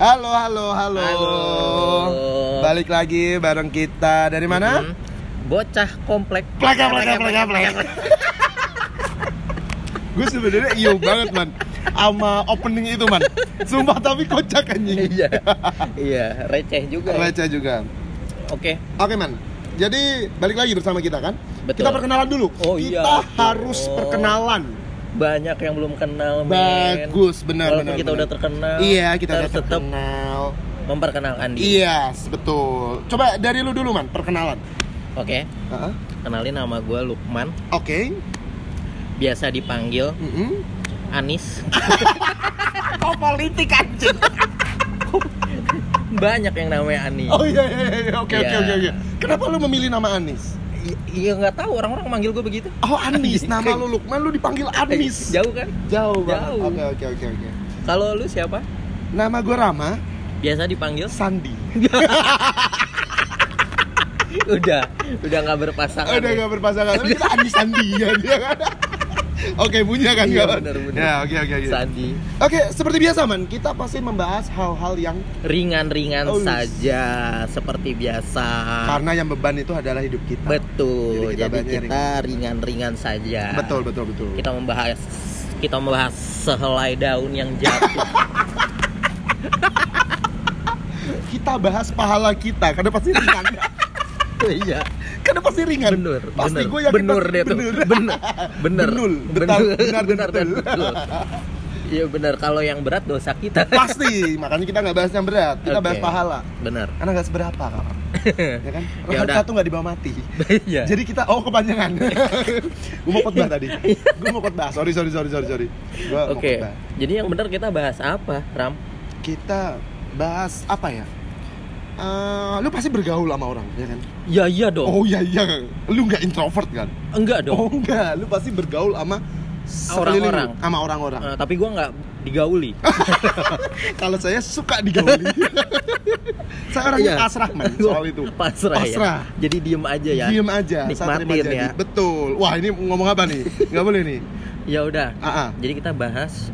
Halo, halo, halo. Halo. Balik lagi bareng kita dari mana? Mm-mm. Bocah komplek. Plaka, plaka, plaka, plaka. Gue sebenarnya iyo banget man sama opening itu man. Sumpah tapi kocak anjing. Iya. Iya, receh juga. ya. Receh juga. Oke. Oke man. Jadi balik lagi bersama kita kan? Betul. Kita perkenalan dulu. Oh, kita iya. harus Oh. perkenalan. Banyak yang belum kenal, men. Bagus, benar Walaupun benar. kita benar. udah terkenal. Iya, kita udah harus tetap terkenal. memperkenalkan diri. Iya, betul. Coba dari lu dulu man, perkenalan. Oke. Heeh. Kenalin nama gue Lukman. Oke. Biasa dipanggil Mm-mm. Anis. Oh politik anjing. Banyak yang namanya Anis. Oh iya iya iya oke oke Iya. oke oke. Kenapa lu memilih nama Anis? Iya nggak tahu orang-orang manggil gue begitu. Oh Anis, nama lu Lukman lu dipanggil Anis. Jauh kan? Jauh banget. Oke oke oke oke. Kalau lu siapa? Nama gue Rama Biasa dipanggil Sandi. udah udah nggak berpasangan Udah ya? gak berpasangan, tapi kita Anis Sandi ya Oke punya kan Iya, kawan? benar, benar. Ya oke oke oke. Sandi Oke seperti biasa man, kita pasti membahas hal-hal yang ringan-ringan Oh, saja seperti biasa karena yang beban itu adalah hidup kita. betul Jadi kita ringan-ringan saja Betul betul betul. kita membahas kita membahas sehelai daun yang jatuh Kita bahas pahala kita karena pasti ringan. iya karena pasti ringan. bener Pasti gue yakin bener pasti deh tuh bener. bener Benul, benar, benar, benar betul. iya benar kalau yang berat dosa kita Pasti, makanya kita nggak bahas yang berat, kita Oke. bahas pahala. bener Karena nggak seberapa ya kan? Ya Rahmat udah. satu nggak dibawa mati. iya Jadi kita, oh kepanjangan. gue mau khotbah tadi. Gue mau khotbah. Sorry, sorry, sorry, sorry, sorry. Oke, khotbah. jadi yang benar kita bahas apa, Ram? Kita bahas apa ya? Eh, lu pasti bergaul sama orang, ya kan? Ya iya dong. Oh iya iya, lu nggak introvert kan? Enggak dong. Oh enggak, lu pasti bergaul sama Orang-orang. sama orang-orang. Eh, tapi gua nggak digauli. Kalau saya suka digauli. saya orangnya Iya. pasrah man soal itu. Pasrah, Pasrah. ya. Jadi diem aja ya. Diem aja, Nikmatin jadi. ya. Betul. Wah ini ngomong apa nih? Nggak boleh nih. Ya udah. Ah, ah. Jadi kita bahas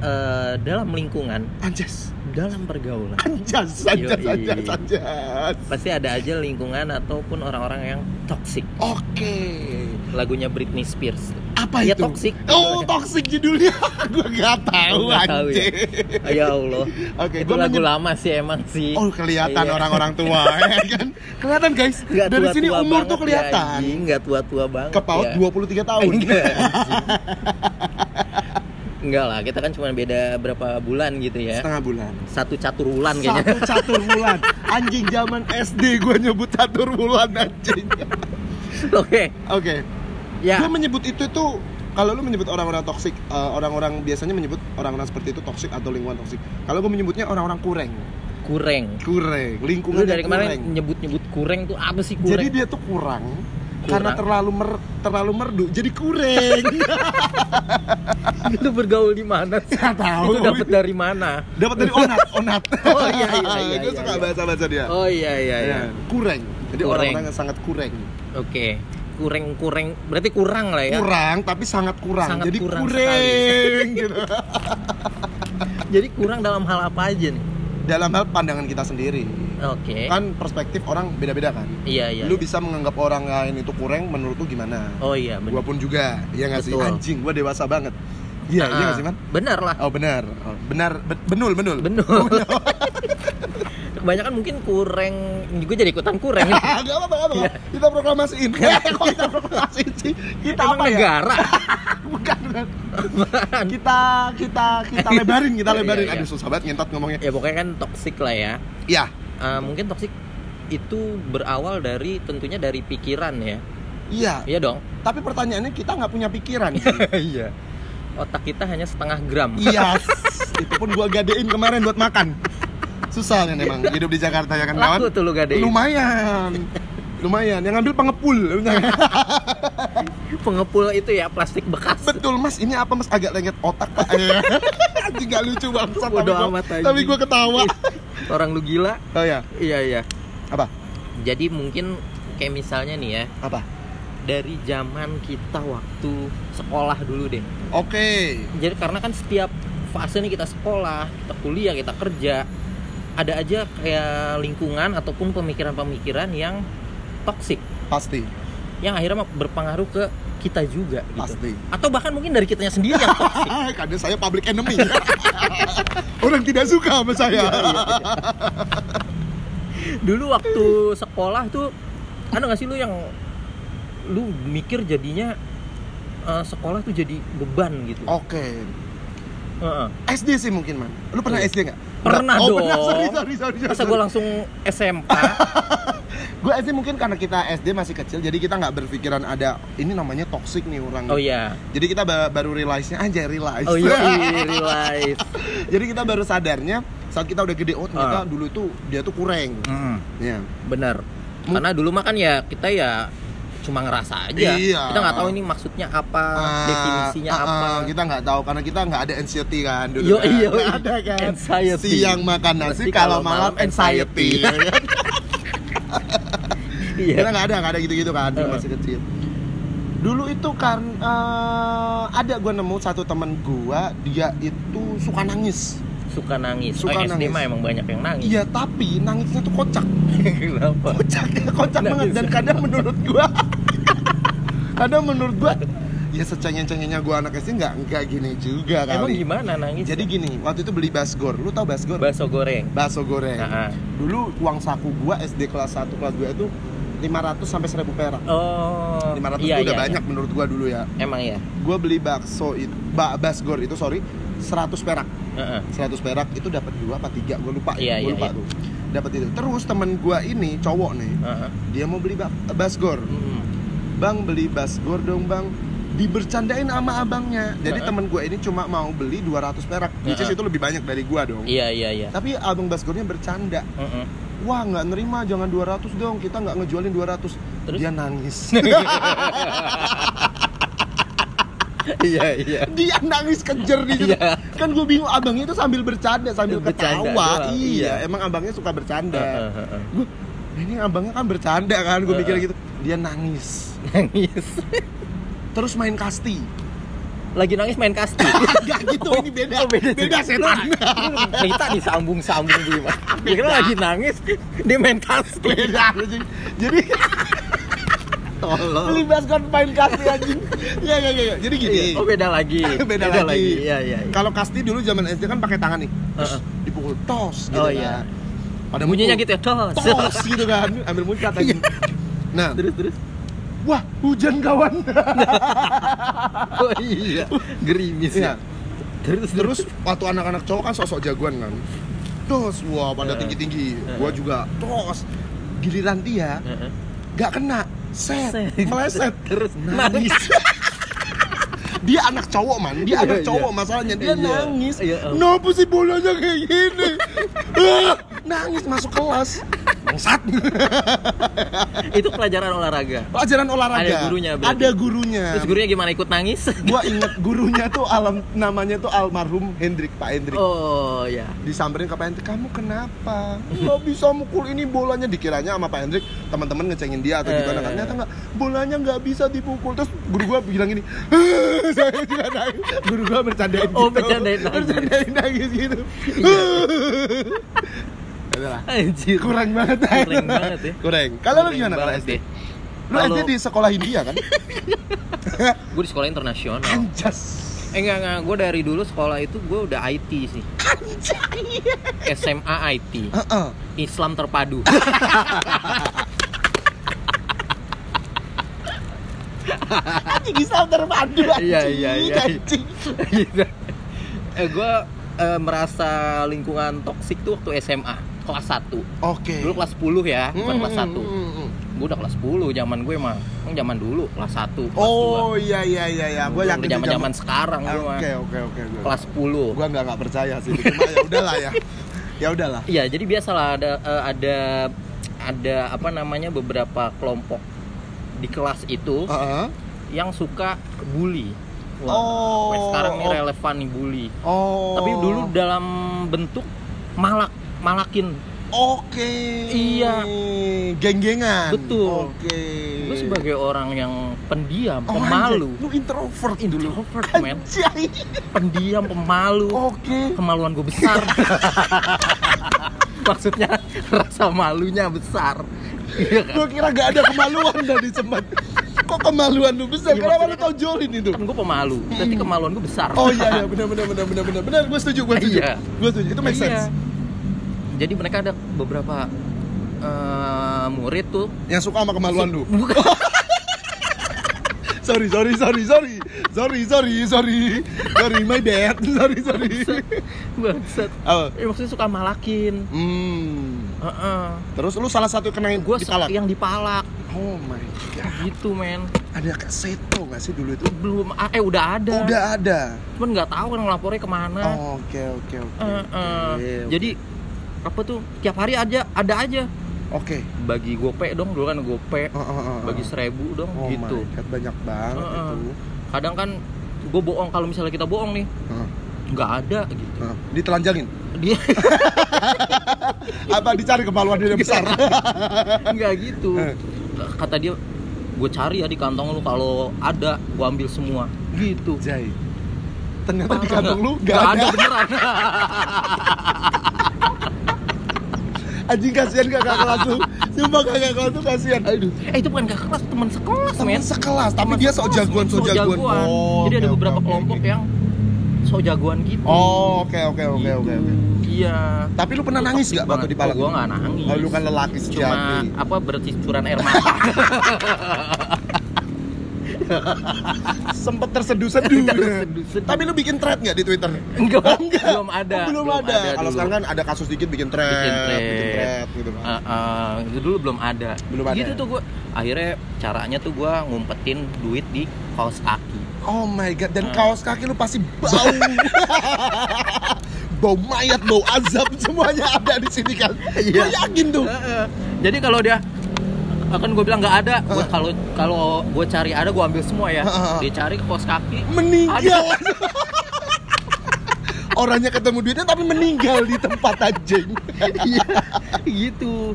eh, dalam lingkungan, Anjas, dalam pergaulan. anjas, anjas, anjas, anjas. Pasti ada aja lingkungan ataupun orang-orang yang toxic. Oke. Lagunya Britney Spears. Apa Ya, itu? toxic. Oh, toxic judulnya. Gua nggak tahu Nggak tahu ya? anjing. Ya Allah. Oke, Itu gua lagu lama sih emang sih. Oh kelihatan Iya. orang-orang tua ya kan? Kelihatan guys. Nggak Dari tua-tua sini umur tuh kelihatan. Ya, nggak tua-tua banget. Ke paut ya. 23 tahun. Enggak, anjing. Enggak lah, kita kan cuma beda berapa bulan gitu ya. Setengah bulan. Satu catur bulan kayaknya. Satu catur bulan. Anjing zaman SD gua nyebut catur bulan anjing. Oke. Oke. Ya. Gua menyebut itu tuh kalau lu menyebut orang-orang toksik, eh, orang-orang biasanya menyebut orang-orang seperti itu toksik atau lingkungan toksik. Kalau gua menyebutnya orang-orang kureng. Kureng. Kureng, Lu lingkungan dari kemarin nyebut-nyebut kureng tuh apa sih kureng? Jadi dia tuh kurang, Kurang. karena terlalu mer terlalu merdu jadi kureng. lu bergaul di mana? Nggak tahu. Itu dapat dari mana? Dapat dari onat, onat. Oh, iya, iya, iya, Gue iya, suka iya. bahasa-bahasa dia. Oh iya iya iya. Ya, kureng. Jadi orang-orang yang sangat kureng. Oke. Kureng-kureng berarti kurang lah ya. Kurang tapi sangat kurang. Sangat Jadi kurang kureng gitu. Jadi kurang dalam hal apa aja nih? Dalam hal pandangan kita sendiri. Oke. Kan perspektif orang beda-beda kan. Iya iya. Lu bisa menganggap orang lain itu kurang menurut lu gimana? Oh iya benar. Gua pun juga. Iya nggak sih? Anjing, gua dewasa banget. Iya, iya nggak sih, Man? Benar lah. Oh, benar. Oh, benar, be- benul, benul. Benul. Kebanyakan mungkin kurang gue jadi ikutan kurang. Gak apa-apa, gak apa-apa. Iya. Kita proklamasiin. Kok kita proklamasiin sih? Kita Emang apa ya? negara. Bukan. kita kita kita lebarin, kita Iya, lebarin. iya, iya. Aduh, susah banget ngentot ngomongnya. ya pokoknya kan toksik lah ya. Iya. Eh, mungkin toksik itu berawal dari tentunya dari pikiran ya. Iya. Iya dong. Tapi pertanyaannya kita nggak punya pikiran. Iya. Otak kita hanya setengah gram. Iya. Itu pun gua gadein kemarin buat makan. Susah kan emang hidup di Jakarta ya kan kawan? Laku tuh lu gadein. Lumayan. Lumayan. Yang ngambil pengepul. Pengepul itu ya plastik bekas. Betul mas, ini apa mas? Agak lengket otak pak Anjing gak lucu banget tapi, Bodo gua- amat, anjing. tapi gue ketawa Orang lu gila. Oh ya, Iya iya. apa? Jadi mungkin kayak misalnya nih ya, Apa? dari zaman kita waktu sekolah dulu deh. Oke Jadi karena kan setiap fase nih kita sekolah kita kuliah kita kerja ada aja kayak lingkungan ataupun pemikiran-pemikiran yang toksik pasti. Yang akhirnya berpengaruh ke kita juga gitu. Pasti. Atau bahkan mungkin dari kitanya sendiri yang toksik karena saya public enemy. Orang tidak suka sama saya. Iya, iya, iya. dulu waktu sekolah tuh ada nggak sih lu yang lu mikir jadinya eh, sekolah tuh jadi beban gitu? Oke Heeh. SD sih mungkin man. Lu pernah Iya. SD nggak? Pernah oh, dong. pernah. Sorry sorry sorry, sorry. masa gue langsung SMP gue SD mungkin karena kita SD masih kecil jadi kita nggak berpikiran ada ini namanya toxic nih orang. Oh iya. Jadi kita ba- baru realize nya aja realize. Oh iya realize. Jadi kita baru sadarnya saat kita udah gede oh ternyata Ah. dulu itu dia tuh kurang. Ya bener Mu- karena dulu mah kan ya kita ya cuma ngerasa aja Iya. kita nggak tahu ini maksudnya apa Ah, definisinya ah, apa ah, kita nggak tahu karena kita nggak ada anxiety kan dulu Yo, kan. iya, iya. ada kan Anxiety. siang makan nasi kalau malam anxiety, anxiety. iya kita nggak ada nggak ada gitu-gitu kan dulu Heeh. masih kecil dulu itu kan eh, ada gue nemu satu temen gua dia itu suka nangis suka nangis. Suka oh, SD nangis. mah emang banyak yang nangis. Iya tapi nangisnya tuh kocak. Kenapa? Kocak kocak banget. Dan kadang menurut gua kadang menurut gua ya secengeng-cengengnya gua anak SD nggak nggak gini juga kali. Emang gimana nangis? Jadi gini waktu itu beli basgor. Lu tau basgor? Bakso goreng. Bakso goreng. Nah, ah. dulu uang saku gua SD kelas 1 kelas 2 itu 500 sampai 1000 perak. Oh 500 iya, itu udah iya, banyak menurut gua dulu ya. Iya. emang ya gua beli bakso itu ba, basgor itu sorry 100 perak Heeh. 100 perak itu dapat dua apa tiga gua lupa Iya, gua iya, lupa iya. tuh dapat itu terus temen gua ini cowok nih Heeh. dia mau beli ba- basgor Hmm. bang beli basgor dong bang dibercandain sama abangnya jadi Heeh. temen gua ini cuma mau beli 200 perak which is itu lebih banyak dari gua dong iya iya iya tapi abang basgornya bercanda Heeh. wah nggak nerima jangan 200 dong kita nggak ngejualin 200 Terus? dia nangis iya iya. Dia nangis kejer di situ. Iya. kan gue bingung abangnya itu sambil bercanda sambil Bercanda ketawa. doang, iya iya. emang abangnya suka bercanda. Gue ini abangnya kan bercanda kan gue mikir gitu. Dia nangis. Nangis. Terus main kasti. Lagi nangis main kasti? Gak gitu ini beda. Oh, beda, beda setan. Cerita disambung-sambung gimana dia kira lagi nangis dia main kasti. Beda jadi tolong. Beli basket main kasti anjing. Ya ya ya ya. jadi gini. Oh beda lagi. Beda, lagi, iya iya iya. kalau kasti dulu zaman SD kan pakai tangan nih. Terus dipukul tos gitu Oh, kan. iya. pada bunyinya gitu ya tos. tos gitu kan. Ambil muncat aja nah. Terus terus. Wah hujan kawan. Oh iya. Gerimis Iya. ya terus. Terus waktu anak-anak cowok kan sosok jagoan kan. Tos wah pada Heeh. tinggi tinggi Heeh. gua juga tos. Giliran dia gak kena set, Set. meleset. Terus nangis. dia anak cowok man. Dia Iya, anak iya. cowok masalahnya. Dia Iya. nangis. Oh. kenapa sih bolanya kayak gini? Ah, nangis masuk kelas bangsat. Itu pelajaran olahraga. Pelajaran olahraga. Ada gurunya berarti? ada gurunya. Terus gurunya gimana ikut nangis? Gua inget gurunya tuh alam namanya tuh almarhum Hendrik Pak Hendrik. Oh ya disamperin ke Pak Hendrik kamu kenapa? Nggak bisa mukul ini bolanya. Dikiranya sama Pak Hendrik teman-teman ngecengin dia atau gimana kan Eh. ternyata nggak. Bolanya nggak bisa dipukul. Terus guru gua bilang gini "Ah, saya juga nangis. Guru gua bercandain Oh, gitu. bercandain nangis. bercandain nangis gitu. Iya. Adalah. anjir. Kurang banget. Kurang banget ya. kurang. Kalau lu gimana kalau SD deh. lu SD di sekolah India kan? Gue di sekolah internasional. Anjas. Eh enggak enggak gue dari dulu sekolah itu gue udah IT sih. SMA IT Heeh. Islam terpadu. Anjing Islam terpadu anjing. Iya, iya, iya. anjing. eh gue eh, merasa lingkungan toksik tuh waktu SMA kelas 1 oke dulu kelas 10 ya bukan Hmm, kelas 1 hmm, hmm, hmm. gue udah kelas 10 zaman gue mah Emang zaman dulu kelas 1 kelas Oh iya iya iya ya, gue yakin zaman zaman sekarang gue mah Oke oke oke. kelas 10 Gua nggak nggak percaya sih, cuma ya udahlah ya. Ya udahlah. Iya, jadi biasalah ada eh, ada ada apa namanya beberapa kelompok di kelas itu Heeh. yang suka bully. Oh, sampai sekarang nih oh. relevan nih bully. Oh. Tapi dulu dalam bentuk malak malakin. Oke. Iya. Geng-gengan. Betul. Oke. gue sebagai orang yang pendiam, Oh, pemalu, anjay. Lu introvert dulu. introvert men, Anjay. pendiam, pemalu, Oke. kemaluan gue besar. Maksudnya rasa malunya besar. Iya kan? Gue kira gak ada kemaluan dari cemat. Kok kemaluan lu besar? Iya, Kenapa lu maksudnya tau jolin itu? Kan gue pemalu, tapi kemaluan gue besar. Oh iya iya benar benar benar benar benar benar gue setuju gue setuju Iya. gue setuju itu make Iya. Jadi mereka ada beberapa eh, murid tuh yang suka sama kemaluan lu Bukan. sorry sorry sorry sorry sorry sorry sorry sorry my bad sorry sorry Bangsat. oh. Eh, maksudnya suka malakin. hmm. Heeh. terus lu salah satu kena yang Gue dipalak yang dipalak oh my god gitu men. ada kak seto nggak sih dulu itu Belum ah, eh udah ada. udah ada Cuman nggak tahu kan ngelapornya ke mana. Oh, oke. Oke, oke. Jadi apa tuh? Tiap hari aja ada aja. Oke. Bagi gope dong dulu kan gope. Oh, oh, oh, oh. bagi seribu dong oh gitu. my god banyak banget Heeh. itu. Kadang kan gue bohong kalau misalnya kita bohong nih Heeh, nggak ada gitu. Heeh. ditelanjangin? Dia apa dicari kemaluan dia yang besar? Nggak gitu. Kata dia gue cari ya di kantong lu kalau ada gue ambil semua. Gitu. Jai ternyata di kantong lu gak, Nggak ada, beneran. Anjing kasihan kakak kelas lu. Sumpah kakak kelas tuh kasihan. Aduh. Eh itu bukan kakak kelas teman sekelas teman men. sekelas tapi Teman dia sok jagoan sok jagoan. Oh, jadi ada oke, beberapa oke, kelompok oke. yang sok jagoan gitu. Oh oke oke oke Gitu. oke oke. Iya. Tapi lu pernah nangis gak waktu dipalak Oh, gua nggak nangis. Oh, lu kan lelaki cuma sejati apa bercucuran air mata sempet terseduh-seduh Terseduh-seduh. tapi lu bikin thread nggak di twitter Enggak, Enggak. belum ada. Oh, belum, Belum ada, ada kalau sekarang kan ada kasus dikit bikin thread Bikin thread. bikin thread gitu kan ah, itu dulu belum ada. Belum ada. Gitu tuh gue. Akhirnya caranya tuh gue ngumpetin duit di kaos kaki. Oh my god, dan Hmm. kaos kaki lu pasti bau. bau mayat, bau azab semuanya ada di sini kan. Iya. Gue yakin tuh. Heeh. Jadi kalau dia akan gue bilang nggak ada, gue kalau kalau gue cari ada gue ambil semua ya. Heeh. Dia cari ke kaos kaki. Meninggal. Orangnya ketemu duitnya tapi meninggal di tempat anjing. Iya, gitu.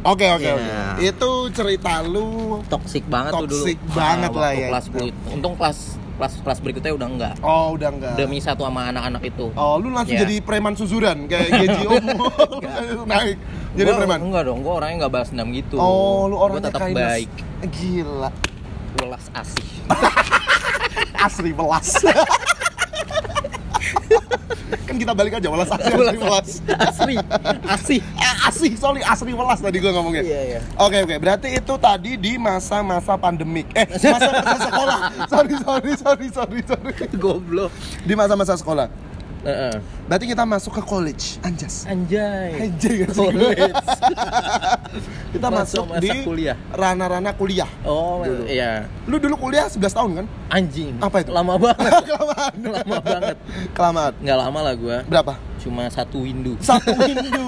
Oke oke Iya. oke. Itu cerita lu. Toxic banget tuh dulu. Toxic banget Ah, lah ya. Kelas 10. Untung kelas kelas kelas berikutnya udah enggak. Oh udah enggak. Demi satu sama anak-anak itu. Oh lu langsung Iya. jadi preman suzuran kayak Geji Omo naik jadi Gua- preman. Enggak dong, gue orangnya nggak balas dendam gitu. Oh lu Gua orangnya tetap kindness. baik, Gila. welas asih. Asri welas. kan kita balik aja welas asri asri welas. asri, asih. Eh, asri, sorry asri welas tadi gua ngomongnya. Iya iya. Oke oke, berarti itu tadi di masa-masa pandemik. Eh, masa-masa sekolah. Sorry sorry sorry sorry sorry. Goblok. Di masa-masa sekolah. Heeh. Berarti kita masuk ke college, anjas. Anjay. Anjay? College. kita masuk Masa-masa di kuliah. rana-rana kuliah. Oh, Dulu. iya. Lu dulu kuliah 11 tahun kan? Anjing. Apa itu? Lama banget. Kelamaan. Lama banget. Kelamaan. Nggak lama lah gua. Berapa? Cuma satu windu. Satu minggu.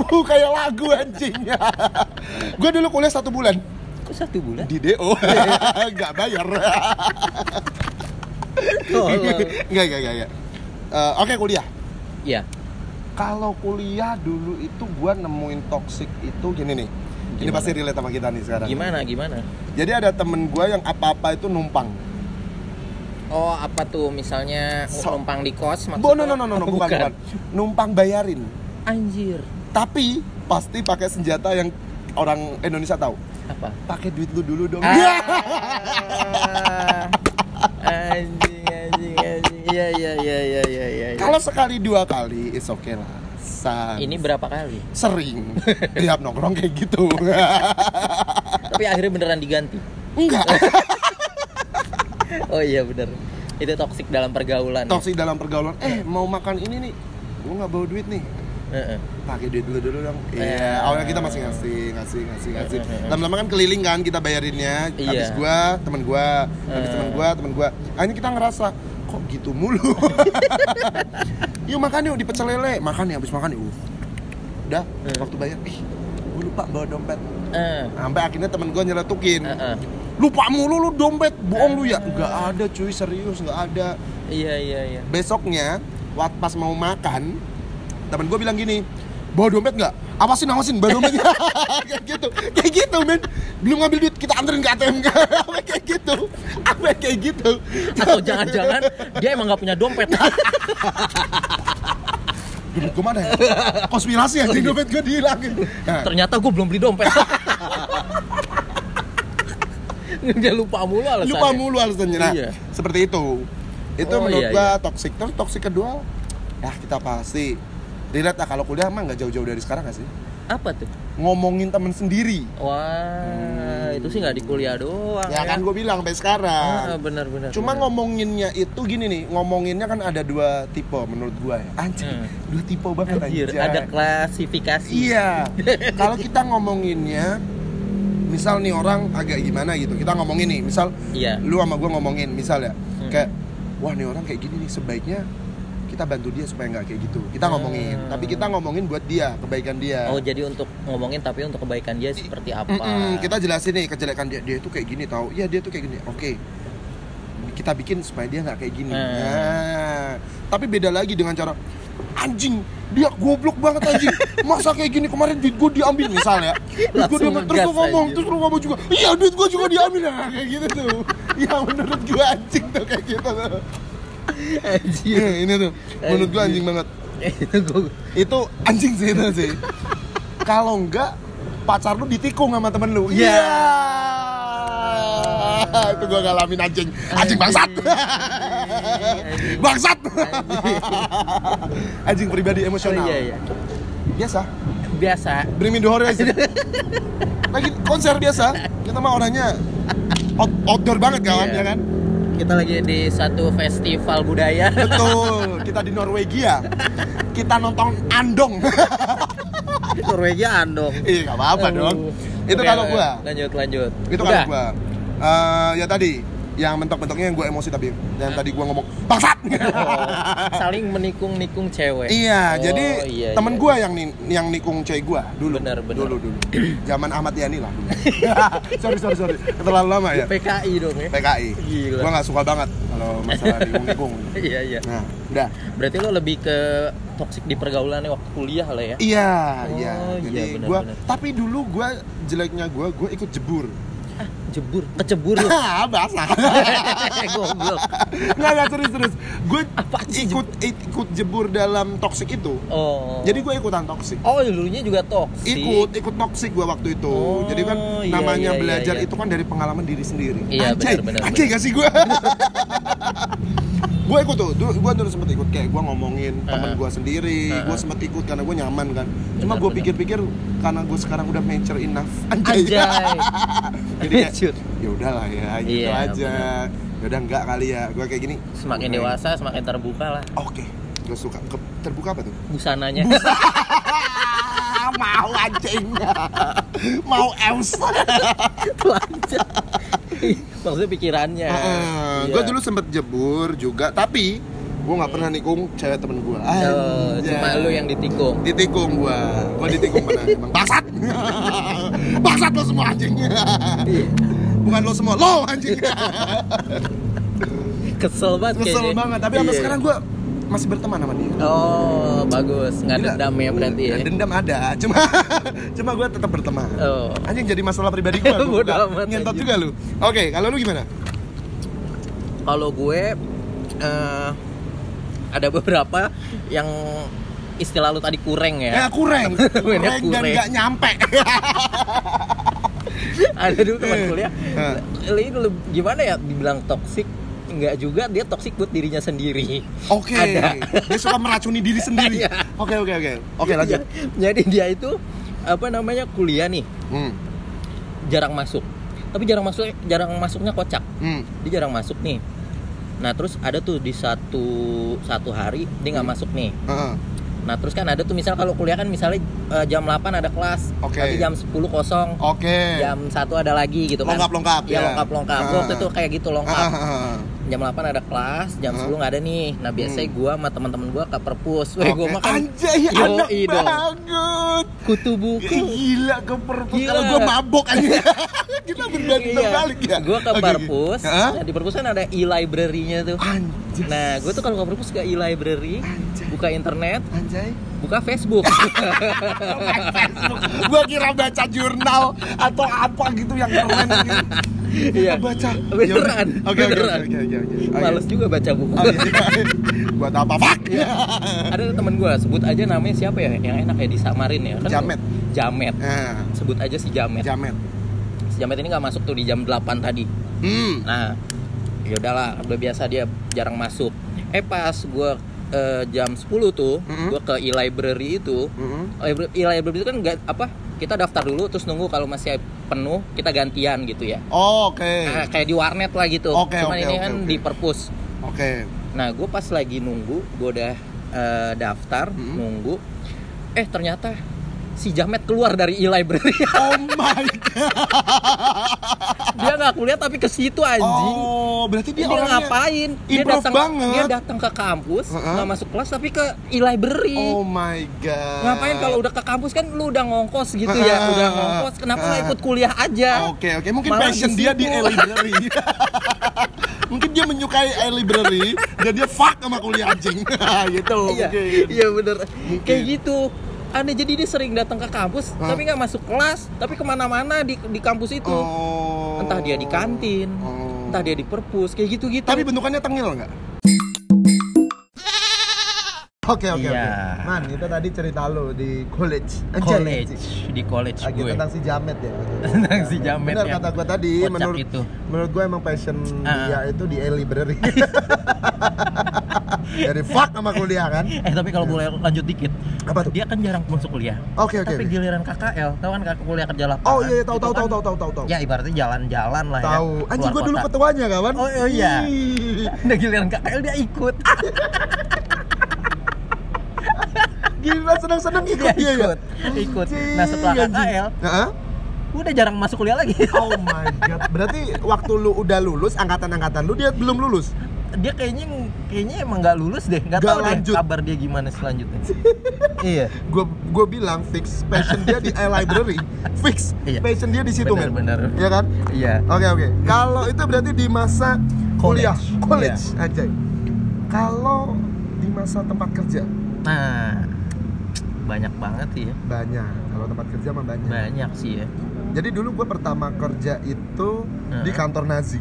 Uh, kayak lagu anjing. gue dulu kuliah satu bulan Kok satu bulan? di DO. Nggak bayar. Tolol. Nggak, nggak, Eh, Oke kuliah. Iya. Kalau kuliah dulu itu gua nemuin toxic itu gini nih. Ini Gimana? pasti relate sama kita nih sekarang. Gimana gimana? Jadi ada temen gua yang apa-apa itu numpang. Oh, apa tuh misalnya So- numpang di kos maksudnya? No, no, no, no, no, bukan, bukan. Numpang bayarin. Anjir. Tapi pasti pakai senjata yang orang Indonesia tahu. Apa? Pakai duit lu dulu dong. Ah, anjing. Iya, iya, iya, iya, iya, iya. Kalau sekali dua kali, it's okay lah. Sans. ini berapa kali? sering tiap nongkrong kayak gitu. Tapi akhirnya beneran diganti. Enggak. Oh iya bener. Itu toksik dalam pergaulan. ya? Toksik dalam pergaulan. Eh, mau makan ini nih. Gua nggak bawa duit nih. Heeh. pakai duit dulu dulu dong. Iya, awalnya kita masih ngasih, ngasih, ngasih, ngasih. Eh. Lama-lama kan keliling kan kita bayarinnya. Iya. Habis gua, temen gua, habis Eh. temen gua, temen gua. Akhirnya kita ngerasa kok gitu mulu. yuk makan yuk di pecel lele, makan ya habis makan yuk. Udah, Eh. waktu bayar, ih, gua lupa bawa dompet. Eh, Sampai akhirnya temen gua nyeletukin. eh, eh. Lupa mulu lu dompet, bohong lu ya. Enggak ada cuy, serius enggak ada. Iya iya iya. Besoknya, waktu pas mau makan, temen gua bilang gini, bawa dompet nggak awasin awasin bawa dompet kayak gitu kayak gitu men belum ngambil duit kita anterin ke ATM apa kayak gitu apa kayak gitu Atau jangan-jangan dia emang nggak punya dompet. dompet gue mana ya? konspirasi aja dompet gue dihilangin nah, Ternyata gue belum beli dompet. dia lupa mulu alasannya. lupa mulu alasannya nah Iya. seperti itu itu Oh, menurut iya, gua iya. toxic terus toxic kedua ya kita pasti dilihat lah kalau kuliah mah nggak jauh-jauh dari sekarang gak sih Apa tuh? ngomongin temen sendiri Wah, itu sih nggak di kuliah doang. ya kan gue bilang sampai sekarang Ah, benar-benar. Cuma ngomonginnya itu gini nih, ngomonginnya kan ada dua tipe menurut gua ya. Anjir, Hmm. dua tipe banget Anjir, anjir. ada klasifikasi. Iya. Kalau kita ngomonginnya misal nih orang agak gimana gitu. Kita ngomongin nih, misal Iya. lu sama gua ngomongin misal ya. Hmm. Kayak wah nih orang kayak gini nih sebaiknya kita bantu dia supaya nggak kayak gitu. Kita ngomongin, Hmm. tapi kita ngomongin buat dia, kebaikan dia. Oh, jadi untuk ngomongin tapi untuk kebaikan dia seperti apa? Mm-mm, kita jelasin nih kejelekan dia dia itu kayak gini tahu iya dia tuh kayak gini. Oke. Kita bikin supaya dia nggak kayak gini. Hmm. nah, tapi beda lagi dengan cara anjing dia goblok banget anjing. Masa kayak gini kemarin duit gue diambil? Misal ya duit gue diambil terus lu ngomong terus lu ngomong juga iya duit gue juga diambil. Nah, kayak gitu tuh. Ya menurut gue anjing tuh kayak gitu tuh Anjir. Eh, ini tuh menurut gue anjing banget. Itu anjing sih itu sih. Kalau enggak pacar lu ditikung sama temen lu. Iya. itu gua ngalamin anjing. Anjing. Bangsat. Bangsat. Anjing. Pribadi Oh, emosional iya iya. biasa. Biasa. bring me the horizon lagi konser biasa. Kita mah orangnya out- outdoor banget kawan Iya. ya kan Kita lagi di satu festival budaya. betul kita di Norwegia kita nonton Andong Norwegia andong. iya nggak apa-apa dong itu kalau gua Lanjut lanjut. itu Udah. kalau gua Eh, ya tadi yang mentok-mentoknya yang gue emosi tapi yang tadi gua ngomong bangsat Oh, saling menikung-nikung cewek. iya Oh, jadi iya, temen iya. gua yang ni- yang nikung cewek gua dulu Bener, bener. dulu dulu zaman Ahmad Yani lah sorry sorry sorry terlalu lama ya PKI dong ya. PKI Gila. gua nggak suka banget kalau masalah nikung nikung Iya iya. nah udah Berarti lo lebih ke toksik di pergaulannya waktu kuliah lah ya? iya Oh, iya iya, jadi gua bener. tapi dulu gua jeleknya gua gua ikut jebur Jebur, kecebur lo. ah basah Goblok. nggak nggak serius serius gue ikut ikut jebur dalam toxic itu Oh. jadi gue ikutan toxic Oh, dulunya juga toksik. ikut ikut toxic gue waktu itu Oh, jadi kan iya, namanya iya, iya, belajar iya. itu kan dari pengalaman diri sendiri Iya, anjay benar, benar, anjay gak sih gue gue ikut tuh dulu gue dulu sempet ikut kayak gue ngomongin temen Uh-uh. gue sendiri gue sempet ikut karena gue nyaman kan. Cuma gue pikir-pikir karena gue sekarang udah mature enough anjay, Anjay. jadi kayak, ya udahlah ya gitu Iya, aja. ya udah enggak kali ya. Gue kayak gini. Semakin Oke. dewasa, semakin terbuka lah. Oke. Gue suka. Ke- terbuka apa tuh? Busananya. mau anjing mau Telanjang. Maksudnya pikirannya. Iya. gue dulu sempet jebur juga tapi gue nggak pernah nikung cewek temen gue Oh, cuma lu yang ditikung. ditikung gue gue ditikung mana emang bangsat bangsat lo semua anjing bukan lo semua lo anjing Kesel banget kesel kayaknya. banget tapi sampai Iya. sekarang gue masih berteman sama dia Oh, bagus. Nggak Gila. dendam ya berarti ya. dendam ada cuma cuma gue tetap berteman Oh. anjing jadi masalah pribadi gue ngentot juga lu oke kalau lu gimana Kalau gue eh, ada beberapa yang istilah lu tadi kurang ya ya. kurang Mainnya kurang dan kurang. nggak nyampe ada dulu teman kuliah. Hah. Ini gimana ya dibilang toksik? Enggak juga dia toksik buat dirinya sendiri. Oke, Ada. dia suka meracuni diri sendiri. Iya. Oke, oke, oke. Oke, lanjut. Jadi dia itu apa namanya kuliah nih Hmm, jarang masuk. Tapi jarang masuk jarang masuknya kocak. hmm, Dia jarang masuk nih. Nah terus ada tuh di satu satu hari dia nggak masuk nih. heeh. Nah terus kan ada tuh misal kalau kuliah kan misalnya eh, jam 8 ada kelas, Oke. nanti jam 10 kosong, Oke. jam 1 ada lagi gitu kan. Lengkap-lengkap, ya. ya. lengkap-lengkap. Ah. Waktu itu kayak gitu lengkap. Ah. Jam 8 ada kelas, jam Hah? 10 nggak ada nih. Nah, biasanya Hmm. gua sama teman-teman gua ke perpus. Weh, gua Oke. makan Anjay, Yoi anak dong. banget. kutu buku. Gila ke perpus Gila. kalau gue mabok aja. Kita berbalik terbalik ya. Iya. Gua ke oke. perpus. Hah? Nah, di perpus kan ada e-library-nya tuh. Anjay. Nah, gue tuh kalau ke perpus ke e-library, Anjay. buka internet, Anjay. buka Facebook. Gua kira baca jurnal atau apa gitu yang keren gitu. Iya. baca. Beneran. Oke, oke, beneran. oke, oke. Males juga baca buku. Oh, iya, iya. Buat apa, Pak? ada temen gue sebut aja namanya siapa ya yang enak ya disamarin ya kan Jamet. Jamet Nah, sebut aja si Jamet jamet. si Jamet ini nggak masuk tuh di jam 8 tadi Hmm. nah ya udahlah udah biasa dia jarang masuk eh pas gue jam 10 tuh Mm-mm. gue ke e-library itu Mm-mm. Libra- e-library itu kan nggak apa kita daftar dulu terus nunggu kalau masih penuh kita gantian gitu ya Oh, Oke. Nah, kayak di warnet lah gitu Oke, cuman oke, ini oke, kan oke. di perpus Oke. Nah, gue pas lagi nunggu, gue udah eh, daftar, Hmm. nunggu. Eh, ternyata si Jamet keluar dari e-library. Oh my god. dia nggak kuliah tapi ke situ anjing. Oh, berarti dia, dia ngapain? Dia datang banget. dia datang ke kampus, nggak masuk kelas tapi ke e-library. Oh my god. Ngapain kalau udah ke kampus kan lu udah ngongkos gitu ya, Heeh. udah ngongkos, kenapa nggak Heeh. ikut kuliah aja? Oke oke mungkin Malah passion di dia di e-library. mungkin dia menyukai e-library dan dia fuck sama kuliah anjing. gitu Iya, mungkin. iya bener. Mungkin. Kayak gitu. Aneh jadi dia sering datang ke kampus, Hah? tapi nggak masuk kelas, tapi ke mana-mana di di kampus itu. Oh. Entah dia di kantin, Oh. entah dia di perpus, kayak gitu-gitu. Tapi bentukannya tengil nggak? Oke oke Iya. oke. Man, itu tadi cerita lo di college. College, di college Lagi gue. tentang si Jamet ya. Tentang si Jamet Benar yang kata gue tadi, kocak menurut itu. menurut gue emang passion Ah. dia itu di e-library. Jadi fuck sama kuliah kan? Eh tapi kalau boleh lanjut dikit, Apa tuh? dia kan jarang masuk kuliah. Oke oke. Tapi oke. giliran KKL, tahu kan kakak kuliah kerja lapangan? Oh iya iya, tahu tahu kan tahu tahu tahu tahu. Ya ibaratnya jalan-jalan lah ya. Tahu. Anjing gue dulu ketuanya kawan. Oh, oh iya. Udah giliran KKL dia ikut. Gila seneng-seneng ikut dia ya. ikut, ikut. Nah, setelah. KKL, Heeh. udah jarang masuk kuliah lagi. Oh my god. Berarti waktu lu udah lulus, angkatan-angkatan lu dia belum lulus. dia kayaknya kayaknya emang nggak lulus deh, nggak Nggak tahu lanjut. deh kabar dia gimana selanjutnya. iya. Gue gue bilang fix passion dia di e-library. Fix. Iya. Passion dia di situ, men. Bener-bener. Iya kan? Iya. Oke oke. Kalau itu berarti di masa kuliah, College. college aja. Kalau di masa tempat kerja Nah, banyak banget sih ya. banyak. Kalau tempat kerja mah banyak. Banyak sih ya. Jadi dulu gue pertama kerja itu di Heeh. kantor Nazi.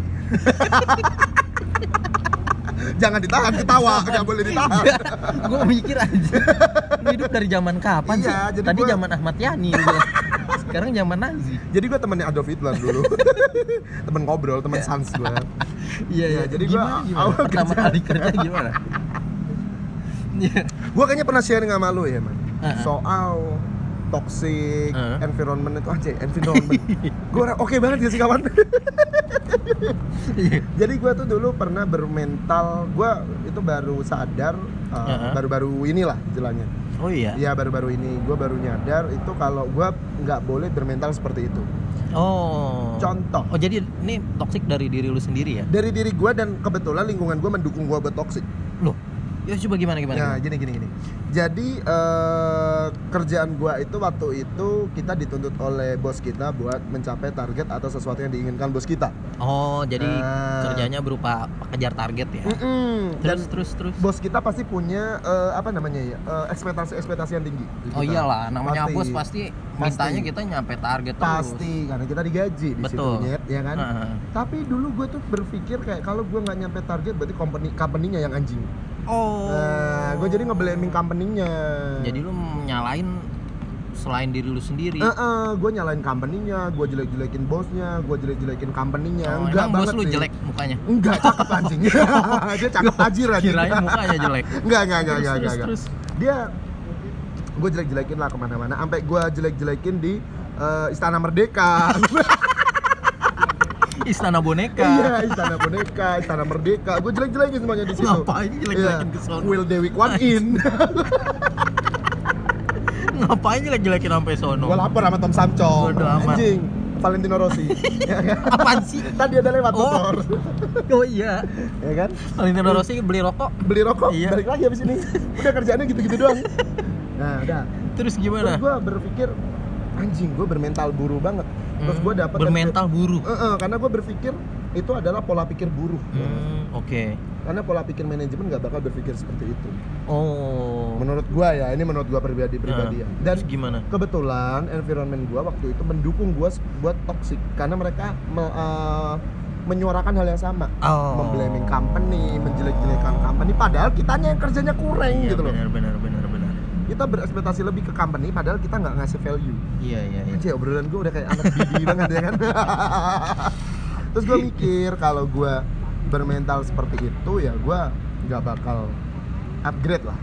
Jangan ditahan ketawa, nggak boleh ditahan. gue mikir aja. Hidup dari zaman kapan Iya, sih? jadi Tadi gua- zaman Ahmad Yani. Sekarang zaman Nazi. Jadi gue temennya Adolf Hitler dulu. temen ngobrol, temen sans gue. Iya, iya. Jadi gua Gimana, awal pertama kerja- kali kerja gimana? Iya. Gue kayaknya pernah sharing sama lu ya, man. Heeh. Soal toxic Heeh. environment itu aja, environment. gue oke banget gak sih kawan? Iya. Jadi gue tuh dulu pernah bermental, gue itu baru sadar uh, Heeh. baru-baru inilah istilahnya. Oh iya. Iya baru-baru ini gue baru nyadar itu kalau gue nggak boleh bermental seperti itu. Oh. Contoh. Oh jadi ini toxic dari diri lu sendiri ya? Dari diri gue dan kebetulan lingkungan gue mendukung gue buat toxic. Loh. Ya coba gimana gimana? Nah, gimana? gini gini gini. Jadi eh, kerjaan gua itu waktu itu kita dituntut oleh bos kita buat mencapai target atau sesuatu yang diinginkan bos kita. Oh, jadi Nah. kerjanya berupa kejar target ya. Mm-mm. Dan Terus terus terus. bos kita pasti punya eh, apa namanya ya eh, ekspektasi-ekspektasi yang tinggi. di Oh kita. iyalah, namanya Pasti. bos pasti mintanya kita nyampe target terus. Pasti karena kita digaji di situ Betul. Nyet, ya kan. Heeh. Tapi dulu gue tuh berpikir kayak kalau gue nggak nyampe target berarti company company-nya yang anjing. Oh. Nah, gue jadi ngeblaming company-nya. Jadi lu nyalain selain diri lu sendiri. gue nyalain company-nya, gue jelek-jelekin bosnya, gue jelek-jelekin company-nya. Oh, Enggak emang bos banget lu sih. jelek mukanya. Enggak, cakep anjing. Dia cakep tajir anjing. Kirain mukanya jelek. Enggak, enggak, enggak, enggak, terus, enggak. terus. Dia gue jelek-jelekin lah ke mana-mana. Sampai gue jelek-jelekin di eh, Istana Merdeka. Istana boneka. iya, Istana Boneka, Istana Merdeka. Gue jelek-jelekin semuanya di situ. Ngapain jelek-jelekin Iya. ke sono? Will Dewi Kwan In. Ngapain jelek-jelekin sampai sono? gue lapor sama Tom amat. Anjing. Valentino Rossi ya kan? Apaan sih? tadi ada lewat Oh. motor Oh iya. ya kan Valentino Rossi beli rokok. beli rokok Iya. balik lagi habis ini udah kerjaannya gitu-gitu doang nah udah Terus terus gimana? gue berpikir anjing gue bermental buruh banget terus Hmm, gue dapat bermental buruh. Eh, eh, karena gue berpikir itu adalah pola pikir buruh Hmm, oke. karena pola pikir manajemen nggak bakal berpikir seperti itu Oh. menurut gue ya ini menurut gue pribadi pribadi ya dan gimana? kebetulan environment gue waktu itu mendukung gue buat toxic karena mereka me- eh, menyuarakan hal yang sama Oh. memblaming company menjelek-jelekan company padahal kitanya yang kerjanya kurang Iya, gitu loh benar benar. Kita berekspektasi lebih ke company padahal kita nggak ngasih value Iya iya iya. Anjir obrolan gue udah kayak anak bibi banget ya kan Terus gue mikir kalau gue bermental seperti itu ya gue nggak bakal upgrade lah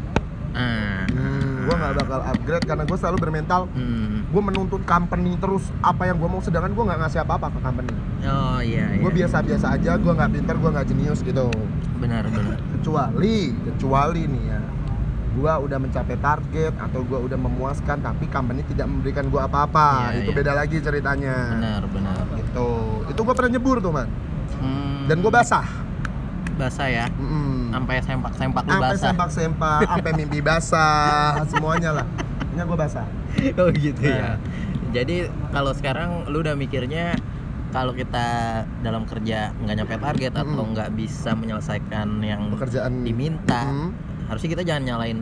Ah. hmm, Gue nggak bakal upgrade karena gue selalu bermental Hmm. Gue menuntut company terus apa yang gue mau sedangkan gue nggak ngasih apa-apa ke company Oh iya iya. Gue biasa-biasa aja, gue nggak pinter, gue nggak jenius gitu Benar benar. Kecuali, kecuali nih ya gue udah mencapai target atau gue udah memuaskan tapi company tidak memberikan gue apa-apa Iya, itu iya. beda lagi ceritanya Benar benar. gitu itu gue pernah nyebur tuh man Hmm. dan gue basah basah ya. Mm-mm. Sampai sempak-sempak lu sampai basah. sempak sempak sampai mimpi basah semuanya lah ini gue basah oh gitu ya. Nah. Jadi kalau sekarang lu udah mikirnya kalau kita dalam kerja nggak nyampe target atau nggak bisa menyelesaikan yang pekerjaan diminta, Mm, harusnya kita jangan nyalain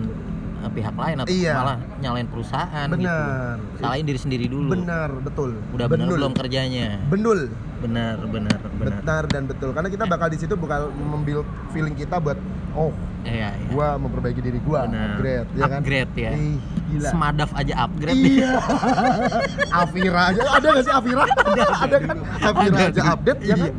eh, pihak lain atau Iya. malah nyalain perusahaan gitu. benar Salahin diri sendiri dulu. benar betul Udah bener Benul. belum kerjanya? bendul Benar, benar, benar. benar dan betul karena kita bakal di situ bakal membuild feeling kita buat oh Iya, iya. gua memperbaiki diri gua Benar. upgrade ya kan Upgrade ya. Ih, gila Semadaf aja upgrade Iya. Afira aja ada nggak sih Afira? ada, kan? Afira Ada, aja ada. update ya kan?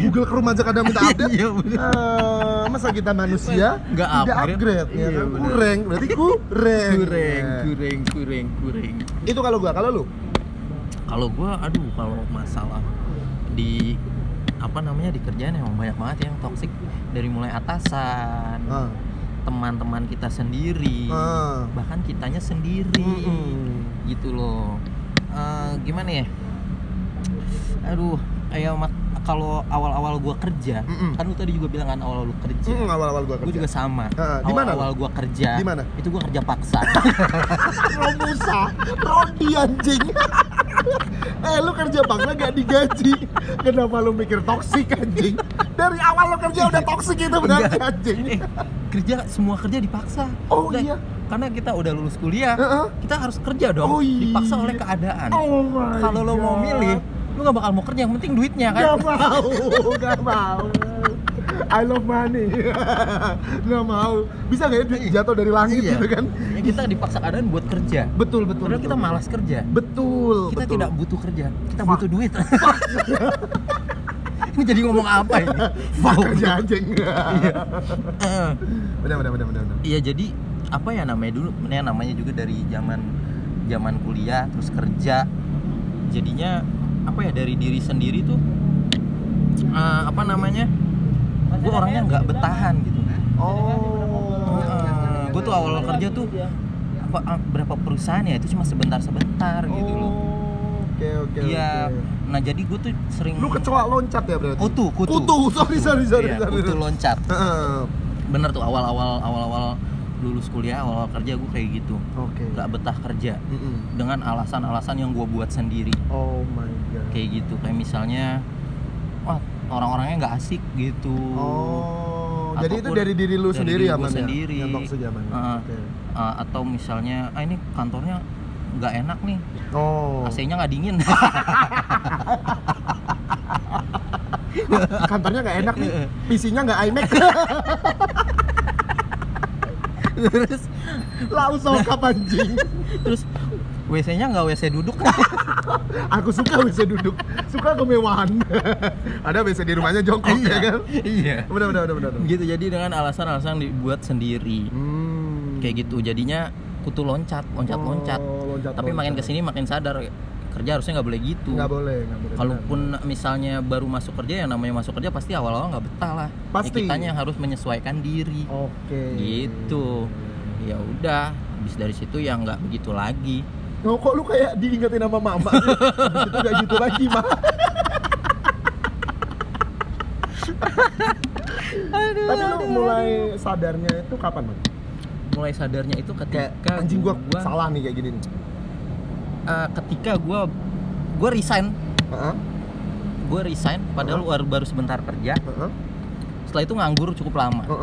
Google Chrome aja kadang minta update. Iya. Eh, masa kita manusia Nggak tidak upgrade? upgrade, ya Iya, kan? Kurang, berarti. Kureng, Ya. kureng, kureng, kureng. Itu kalau gua, kalau lu? Kalau gua, aduh, kalau masalah di apa namanya di kerjaan emang banyak banget yang toksik dari mulai atasan, Ah. teman-teman kita sendiri, Ah. bahkan kitanya sendiri, Mm-mm. gitu loh. Eh, gimana ya? Aduh, ayo mak kalau awal-awal gua kerja, Mm-mm. kan lu tadi juga bilang kan awal lu kerja. Mm, awal-awal gua Gue kerja. juga sama. Ah, di mana Awal-awal gua kerja. Di mana? Itu gua kerja paksa. Romusa, Rodi anjing. eh lu kerja paksa gak digaji Kenapa lu mikir toksik anjing Dari awal lu kerja udah toksik itu berarti Enggak. anjing eh, kerja semua kerja dipaksa. Oh, Udah, iya. Karena kita udah lulus kuliah, Heeh. kita harus kerja dong. Oh, iya. Dipaksa oleh keadaan. Oh Kalau lo mau milih, lu gak bakal mau kerja, yang penting duitnya kan. Gak mau, gak mau I love money Gak mau Bisa gak ya duit jatuh dari langit Iya. gitu kan Ya, kita dipaksa keadaan buat kerja. Betul, betul Padahal betul. kita malas kerja. Betul, Kita betul tidak butuh kerja, kita Fuck. butuh duit. ini jadi ngomong apa ini? Fuck Wow. kerja anjing Iya. Bener, bener, bener. Iya jadi apa ya namanya dulu, ya namanya juga dari zaman zaman kuliah terus kerja, jadinya apa ya dari diri sendiri tuh eh, apa namanya, gue orangnya nggak bertahan gitu. Oh gue tuh awal kerja tuh apa ah, berapa perusahaan ya itu cuma sebentar sebentar gitu loh. Oh, Oke, oke, Iya. oke Nah jadi gue tuh sering Lu kecoa loncat ya berarti? kutu kutu. Kutu, sorry, sorry, sorry, Iya, sorry. kutu loncat. Bener tuh awal awal awal awal lulus kuliah awal, -awal kerja gue kayak gitu Oke nggak betah kerja Mm-mm. dengan alasan-alasan yang gue buat sendiri Oh my god kayak gitu kayak misalnya wah orang-orangnya nggak asik gitu Oh, jadi itu Ataupun dari diri lu dari sendiri diri ya, Man, ya? sendiri. Yang toxic ya, Man? Heeh. Oke. Uh, atau misalnya ah ini kantornya nggak enak nih Oh, AC-nya nggak dingin kantornya nggak enak nih. PC-nya nggak iMac. terus Lau sokap anjing. terus WC-nya nggak WC duduk Aku suka WC duduk. Suka kemewahan. Ada WC di rumahnya jongkok ya kan? iya Benar, benar, benar, benar. gitu jadi dengan alasan-alasan dibuat sendiri Hmm. kayak gitu jadinya kutu loncat loncat loncat Oh, loncat, tapi makin loncat. ke sini makin sadar kerja harusnya nggak boleh gitu Nggak boleh, nggak boleh. kalaupun misalnya baru masuk kerja yang namanya masuk kerja pasti awal-awal nggak betah lah Ya, Pasti. kitanya yang harus menyesuaikan diri Oke. gitu ya udah habis dari situ ya nggak begitu lagi Oh, kok lu kayak diingetin sama mama? Habis itu gak gitu lagi, Ma. Tapi lu mulai sadarnya itu kapan, Man? mulai sadarnya itu Kayak ketika anjing gua, gua- salah nih kayak gini nih. Eh, ketika gua gua resign Heeh. gua resign padahal baru baru sebentar kerja Heeh. setelah itu nganggur cukup lama. Lu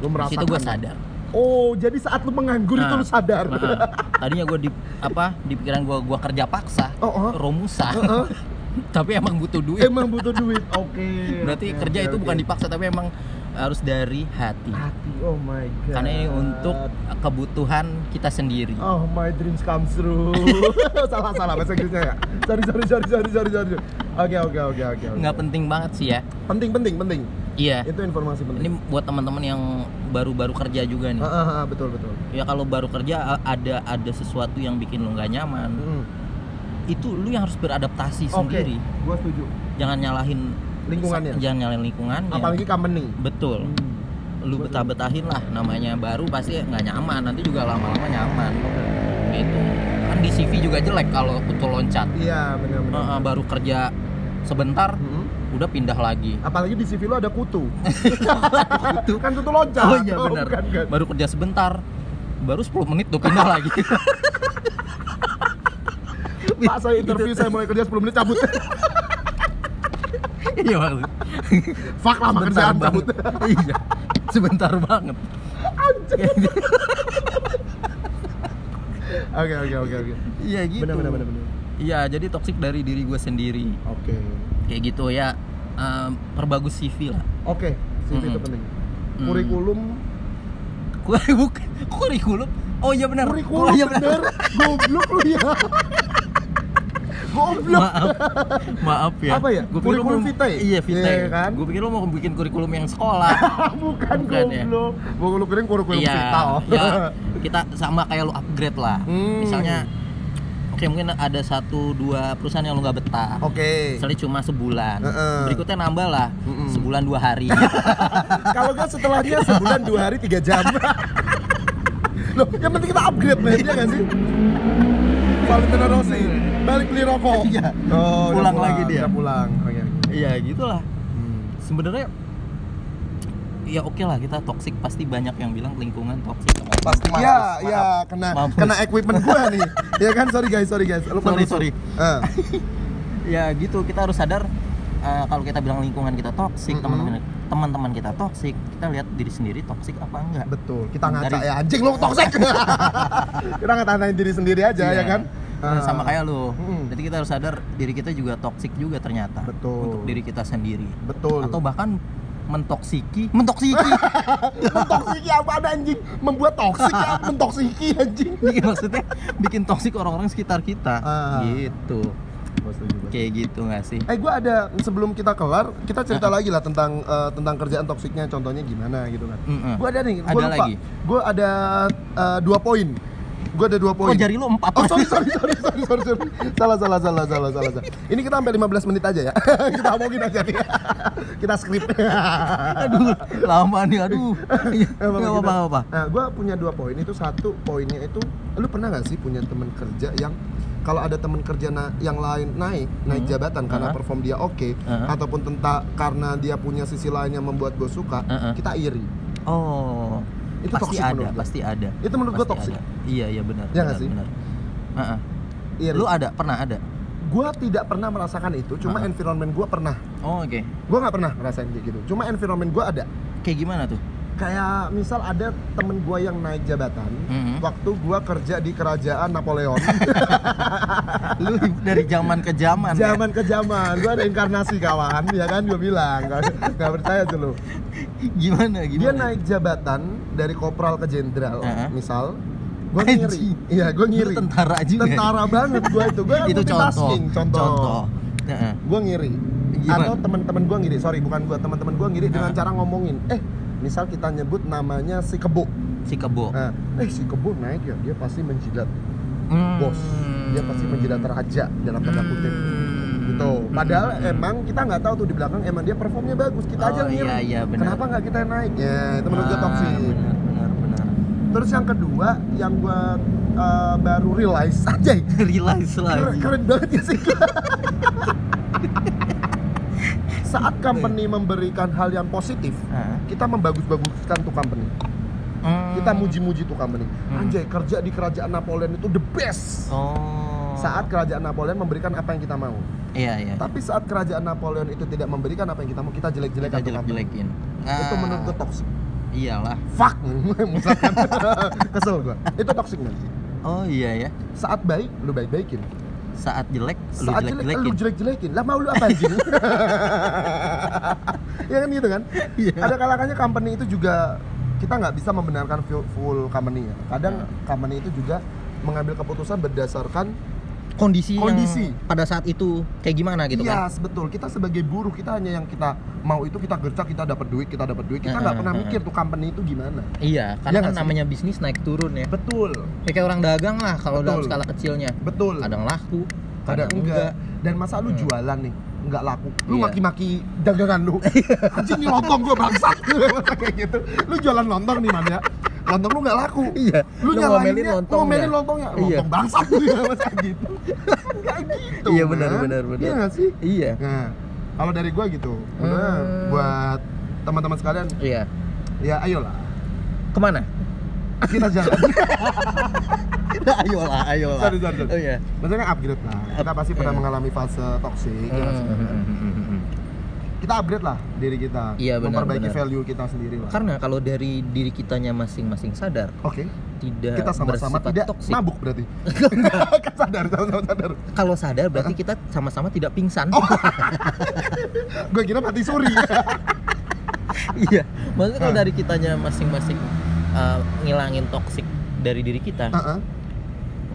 di merasakan. situ gua sadar Oh, jadi saat lu menganggur itu Nah, lu sadar. Nah, tadinya gua di apa di pikiran gua gua kerja paksa Oh, oh. romusa Heeh. tapi emang butuh duit Emang butuh duit. Oke. berarti oke, kerja oke, itu oke. bukan dipaksa tapi emang harus dari hati hati. Oh my god. karena ini untuk kebutuhan kita sendiri Oh my dreams come true. salah salah bahasa Inggrisnya ya. Sorry sorry sorry sorry sorry sorry. Oke oke oke oke. oke. nggak penting banget sih ya penting penting penting. iya Itu informasi ini penting. buat teman-teman yang baru-baru kerja juga nih Ah, ah, ah, betul betul. ya kalau baru kerja ada ada sesuatu yang bikin lo nggak nyaman Mm. itu lu yang harus beradaptasi Oke. sendiri Gua setuju. jangan nyalahin Lingkungannya. jangan nyalahin lingkungannya Apalagi company. betul Hmm. lu Betul. betah-betahin lah namanya baru pasti nggak nyaman nanti juga lama-lama nyaman gitu kan di CV juga jelek kalau butuh loncat Iya benar benar. Heeh, baru kerja sebentar Mm. udah pindah lagi Apalagi di CV lu ada kutu. kutu kan kutu loncat. oh iya benar bukan, kan? baru kerja sebentar baru 10 menit tuh pindah lagi Pak saya interview saya mulai kerja 10 menit cabut. iya maksud Fuck sebentar kerjaan cabut. banget iya sebentar banget Oke oke oke oke. iya gitu Benar benar benar benar. iya jadi toksik dari diri gue sendiri Oke. kayak gitu ya em, perbagus CV lah Oke, CV itu Mm-mm. penting. Mm. Kurikulum kurikulum oh iya benar kurikulum oh, iya bener. Goblok lu ya. Goblok. maaf maaf ya Apa ya? Gua Kurikulum vitae? iya vitae Iya kan? gue pikir lu mau bikin kurikulum yang sekolah Bukan, Bukan ya? goblok. Gua lu kirain kurikulum iya vital. ya kita sama kayak lu upgrade lah Hmm. misalnya oke mungkin ada satu dua perusahaan yang lu nggak betah Oke. misalnya cuma sebulan Heeh. berikutnya nambah lah Mm-mm. sebulan dua hari Kalau gak setelahnya sebulan dua hari tiga jam. Loh, yang penting kita upgrade men, ya gak sih? Valentino Rossi, balik beli rokok. Iya. Oh, udah Pulang lagi dia. udah pulang. Oke. iya gitulah Hmm. sebenarnya ya oke lah kita toksik pasti banyak yang bilang lingkungan toksik Pasti ya, ya kena Mampus. kena equipment gua nih. Ya kan, sorry guys, sorry guys. Lu Sorry, sorry. Ah. ya gitu kita harus sadar eh, kalau kita bilang lingkungan kita toksik Mm-mm. teman-teman teman-teman kita toksik kita lihat diri sendiri toksik apa enggak Betul, kita ngaca Dari- ya anjing lu toxic. kita ngatain diri sendiri aja Iya. ya kan? Ah. sama kayak lu Mm. jadi kita harus sadar diri kita juga toksik juga ternyata Betul. untuk diri kita sendiri Betul. atau bahkan mentoksiki mentoksiki mentoksiki apa ada anjing? Membuat toksik ya, mentoksiki anjing. bikin maksudnya bikin toksik orang-orang sekitar kita Ah. gitu kayak gitu nggak sih Eh gue ada sebelum kita kelar kita cerita lagi lah tentang eh, tentang kerjaan toksiknya contohnya gimana gitu kan. Mm-mm. Gue ada nih, gue Ada lupa. lagi? Gue ada eh, dua poin. Gue ada dua oh poin. jari lu empat Oh sorry sorry sorry sorry sorry, sorry. salah salah salah salah salah salah. Ini kita sampai 15 menit aja ya. kita omongin aja nih. kita skrip. aduh lama nih aduh nggak Emang apa-apa apa Nah, gue punya dua poin. Itu satu poinnya itu, lu pernah nggak sih punya temen kerja yang kalau ada temen kerja na- yang lain naik naik Hmm. jabatan karena Uh-huh. perform dia oke, Uh-huh. ataupun tentang karena dia punya sisi lain yang membuat gue suka, Uh-uh. kita iri. oh Itu pasti toxic ada gua. pasti ada Itu menurut gue toxic. ada. iya iya benar Iya nggak benar, sih? benar. Heeh. Iri. lu ada pernah ada Gue tidak pernah merasakan itu, cuma Uh-uh. environment gue pernah. oh oke Gue nggak pernah ngerasain kayak gitu. Cuma environment gue ada. kayak gimana tuh Kayak misal ada temen gue yang naik jabatan, Mhm. waktu gue kerja di kerajaan Napoleon. lu dari zaman ke zaman ya? zaman ke zaman gue ada inkarnasi kawan ya kan gue bilang nggak percaya tuh lu gimana gimana dia naik jabatan dari kopral ke jenderal Heeh. misal gue ngiri. Iya gue Lu ngiri. tentara juga tentara banget gue itu. Gue itu contoh. contoh, contoh. Heeh. gue ngiri. Gimana? atau teman-teman gue ngiri. Sorry bukan gue teman-teman gue ngiri dengan Heeh. cara ngomongin. Eh misal kita nyebut namanya si kebo. Si kebo. Nah, eh si kebo naik ya. Dia pasti menjilat Hmm. bos. Dia pasti menjilat raja dalam tanda kutip. Hmm. Gitu. Padahal Hmm. emang kita nggak tahu tuh di belakang emang dia performnya bagus. Kita Oh, aja ngiri. iya, iya. Kenapa nggak kita naik? Ya, itu menurut gue Ah, toxic. benar benar Terus yang kedua yang gua uh, baru realize aja realize lagi keren banget ya sih Saat company memberikan hal yang positif, Hah? kita membagus-baguskan tuh company. Hmm. Kita muji-muji tuh company. Hmm. Anjay, kerja di kerajaan Napoleon itu the best. oh Saat kerajaan Napoleon memberikan apa yang kita mau. iya iya Tapi saat kerajaan Napoleon itu tidak memberikan apa yang kita mau, kita jelek-jelekan kita tuh company. jelek-jelekin Itu Ah, menurut gue toxic. iyalah Fuck, misalkan kesel gua. Itu toxic man. oh iya ya Saat baik, lu baik-baikin. saat jelek lu Saat jelek, jelek-jelekin lu jelek-jelekin. Lah mau lu apa anjing? ya kan gitu kan? Iya. Ada kalanya company itu juga kita nggak bisa membenarkan full, full company ya. Kadang Hmm. company itu juga mengambil keputusan berdasarkan kondisi, Kondisi. yang pada saat itu kayak gimana gitu kan Iya, betul. Kita sebagai buruh kita hanya yang kita mau itu kita gercak, kita dapat duit, kita dapat duit. Kita nggak Heeh, pernah heeh. mikir tuh company itu gimana. iya karena nggak kan sih? namanya bisnis naik turun ya Betul, Ya, kayak orang dagang lah kalau dalam skala kecilnya betul. kadang laku Kadang enggak. Dan masa lu Hmm. jualan nih, nggak laku. Lu Iya. maki-maki dagangan lu. Anjing nih lontong gua bangsat. Kayak gitu. Lu jualan lontong nih, Man ya. Lontong lu nggak laku. iya Lu, ngomelin nyalainnya, lontongnya. ngomelin lontongnya. Iya. Lontong bangsat lu ya gitu. Enggak gitu. Iya, benar, benar, benar. Iya nggak sih? iya Nah, kalau dari gua gitu. Udah Hmm. buat teman-teman sekalian, iya ya ayolah. ke mana Kita jalan. ayolah ayolah Sorry, sorry, sorry. oh iya Maksudnya upgrade lah. Kita pasti pernah iya. mengalami fase toksik. ya sih? Hmm. Kita upgrade lah diri kita. Iya, benar, memperbaiki benar. value kita sendiri lah. Karena kalau dari diri kitanya masing-masing sadar oke. tidak kita sama-sama tidak toksik. mabuk berarti. Kan sadar sama-sama sadar. Kalau sadar berarti kita sama-sama tidak pingsan. Oh. gue kira mati suri. Iya. Maksudnya kalau dari kitanya masing-masing uh, ngilangin toksik dari diri kita Heeh.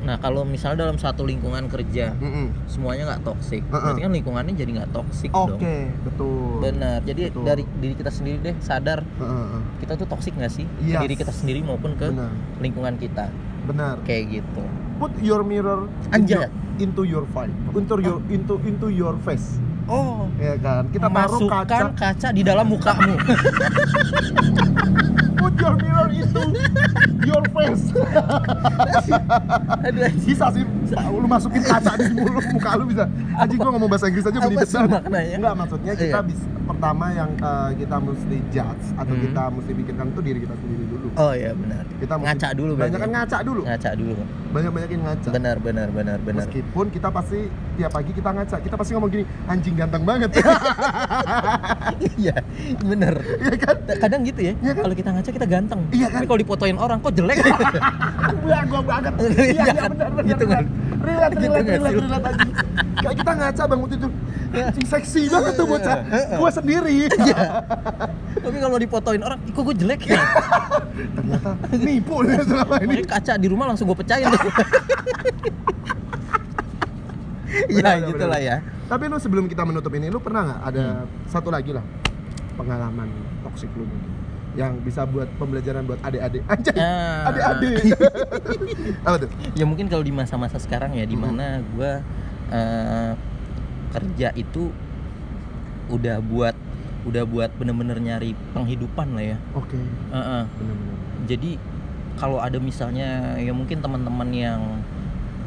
Nah kalau misalnya dalam satu lingkungan kerja Mm-mm. semuanya nggak toksik Heeh. berarti kan lingkungannya jadi nggak toksik oke dong betul benar jadi Betul. dari diri kita sendiri deh sadar Heeh, heeh. kita tuh toksik nggak sih Yes. ke diri kita sendiri maupun ke benar lingkungan kita benar kayak gitu put your mirror Anjay. into, your fight into your into into your face oh. Ya kan? Kita taruh kaca. kaca. di dalam mukamu. Put your mirror into your face. Bisa sih. Lu masukin kaca di mulut muka lu bisa. Anjing gua ngomong bahasa Inggris aja belibet banget. enggak maksudnya kita Iya. bisa pertama yang eh, kita mesti judge atau Hmm. kita mesti pikirkan itu diri kita sendiri dulu oh iya benar kita ngaca dulu berarti banyak kan ngaca dulu ngaca dulu banyak banyakin ngaca benar benar benar benar meskipun kita pasti tiap pagi kita ngaca kita pasti ngomong gini anjing ganteng banget iya benar iya kan kadang gitu ya Iya kan? kalau kita ngaca kita ganteng Iya kan? tapi kalau dipotoin orang kok jelek Wah, gua banget. Iya, Iya iya kan? benar benar. Gitu kan? Relate, Gitu relate, relate, sih? relate anjing. Kayak kita ngaca Bang Muti tuh. Anjing seksi banget tuh bocah. Heeh. Gua sendiri. Iya. Tapi kalau dipotoin orang "Ih, kok gue jelek ya Ternyata nipu nih selama ini. Makanya kaca di rumah langsung gue pecahin tuh ya gitulah ya Tapi lu sebelum kita menutup ini lu pernah nggak ada Hmm. satu lagi lah pengalaman toksik lu mungkin yang bisa buat pembelajaran buat adik-adik anjay Ah. adik-adik apa tuh ya mungkin kalau di masa-masa sekarang ya di Hmm. mana gue eh, kerja itu udah buat udah buat bener-bener nyari penghidupan lah ya oke Heeh. benar-benar jadi kalau ada misalnya ya mungkin teman-teman yang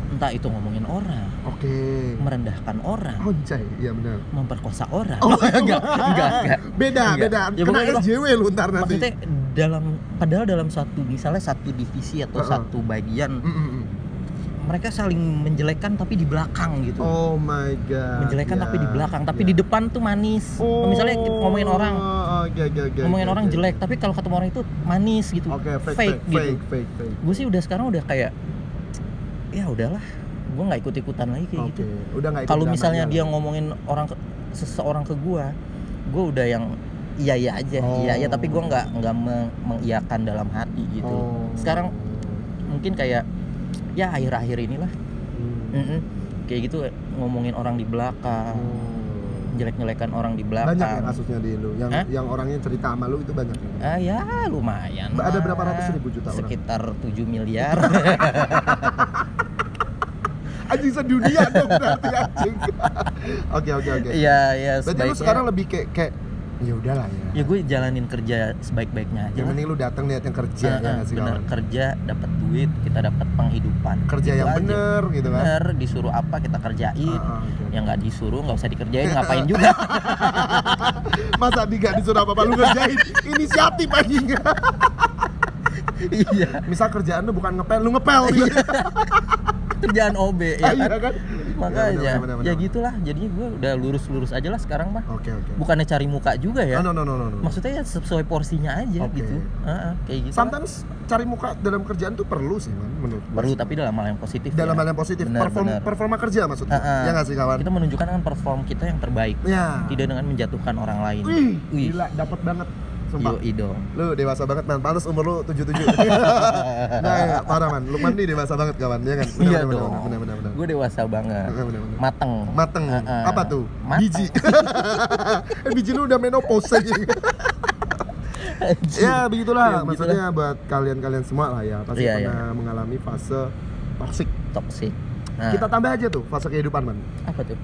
entah itu ngomongin orang oke merendahkan orang anjay iya benar memperkosa orang Oh. enggak enggak enggak beda Enggak. beda Ya, kena SJW lu ntar nanti maksudnya dalam padahal dalam satu misalnya satu divisi atau Heeh. satu bagian Mm, mm. Mereka saling menjelekkan tapi di belakang gitu Oh my god. menjelekkan ya, tapi di belakang tapi ya. di depan tuh manis Oh, misalnya ngomongin orang Oke oke oke. ngomongin oke, orang jelek tapi kalau ketemu orang itu manis gitu Oke, fake, fake, fake, gitu fake, fake, fake. gue sih udah sekarang udah kayak ya udahlah gue nggak ikut ikutan lagi kayak Oke, gitu udah nggak ikut kalau misalnya dia ngomongin orang ke- seseorang ke gue gue udah yang iya iya aja Oh. iya iya tapi gue nggak nggak meng- mengiyakan dalam hati gitu Oh. sekarang mungkin kayak ya akhir-akhir inilah Hmm. Mm-mm. kayak gitu ngomongin orang di belakang Oh. jelek-jelekan orang di Banyak ya belakang kasusnya di lu, yang Hah? yang orangnya cerita sama lu itu banyak. ya? ah ya lumayan Ada lah. berapa ratus ribu juta orang? sekitar 7 miliar Anjing sedunia dong berarti anjing. Oke oke oke. iya iya Berarti lu sekarang lebih kayak kayak Ya udahlah ya. ya gue jalanin kerja sebaik-baiknya aja Yang lah. penting lu datang niat yang kerja Nah, nggak sih bener kawan? kerja dapat duit kita dapat penghidupan Kerja Gitu yang aja. bener gitu kan. bener disuruh apa kita kerjain Ah, ah, oke. yang nggak disuruh nggak usah dikerjain ngapain juga Masa di gak disuruh apa-apa lu ngerjain inisiatif anjing. iya Misal kerjaan lu bukan ngepel, lu ngepel gitu. kerjaan OB ya Iya kan? Kan? makanya Bener, bener, bener, ya gitulah jadinya gue udah lurus-lurus aja lah sekarang mah Oke oke. bukannya cari muka juga ya Ah, no no no no. no. maksudnya ya sesuai porsinya aja Oke. gitu Ah, ah, kayak gitu lah. Sometimes cari muka dalam kerjaan tuh perlu sih man, menurut perlu tapi dalam hal yang positif dalam ya. hal yang positif Bener, perform bener. performa kerja maksudnya Ah, ah. ya nggak sih kawan kita menunjukkan kan perform kita yang terbaik ya tidak dengan menjatuhkan orang lain wih Wih. gila dapat banget sumpah Yo dong lu dewasa banget man pantas umur lu 77 nah ya, parah man Lukman nih dewasa banget kawan ya kan iya bener, dong bener, bener, bener, gue dewasa banget bener, bener, bener. mateng mateng Ah, ah. apa tuh Mateng. biji eh, biji lu udah menopause aja ya begitulah Ya, maksudnya buat kalian-kalian semua lah ya pasti iya. pernah mengalami fase toxic toxic nah, kita tambah aja tuh fase kehidupan man apa tuh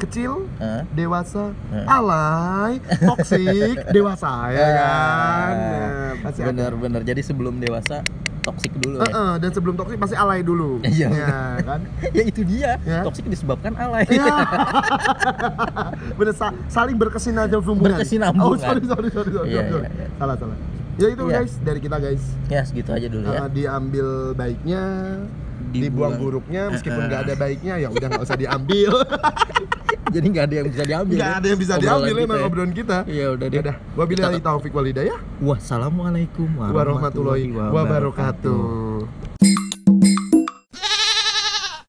kecil Hah? dewasa, Eh. alay, toksik, dewasa ya kan. Ah, Nah, pasti ada. bener-bener jadi sebelum dewasa toxic dulu ya Heeh, dan sebelum toksik pasti alay dulu. Iya, Ya, kan? ya itu dia Ya. toxic disebabkan alay Iya. Bener sa- saling berkesinambungan. Oh, Berkesinambungan. sorry sorry sorry sorry. Iya, sorry. iya, iya. Salah salah. Ya itu Iya. guys dari kita guys. ya segitu aja dulu ya Eh, diambil baiknya, dibuang, Dibuang. buruknya meskipun Eh, nggak ada baiknya ya udah nggak usah diambil. jadi nggak ada yang bisa diambil Nggak ya. ada yang bisa Obrolan diambil kita emang ya. obrolan kita. Iya udah deh. Udah, wabillahi taufik walhidayah. Wassalamualaikum warahmatullahi wabarakatuh.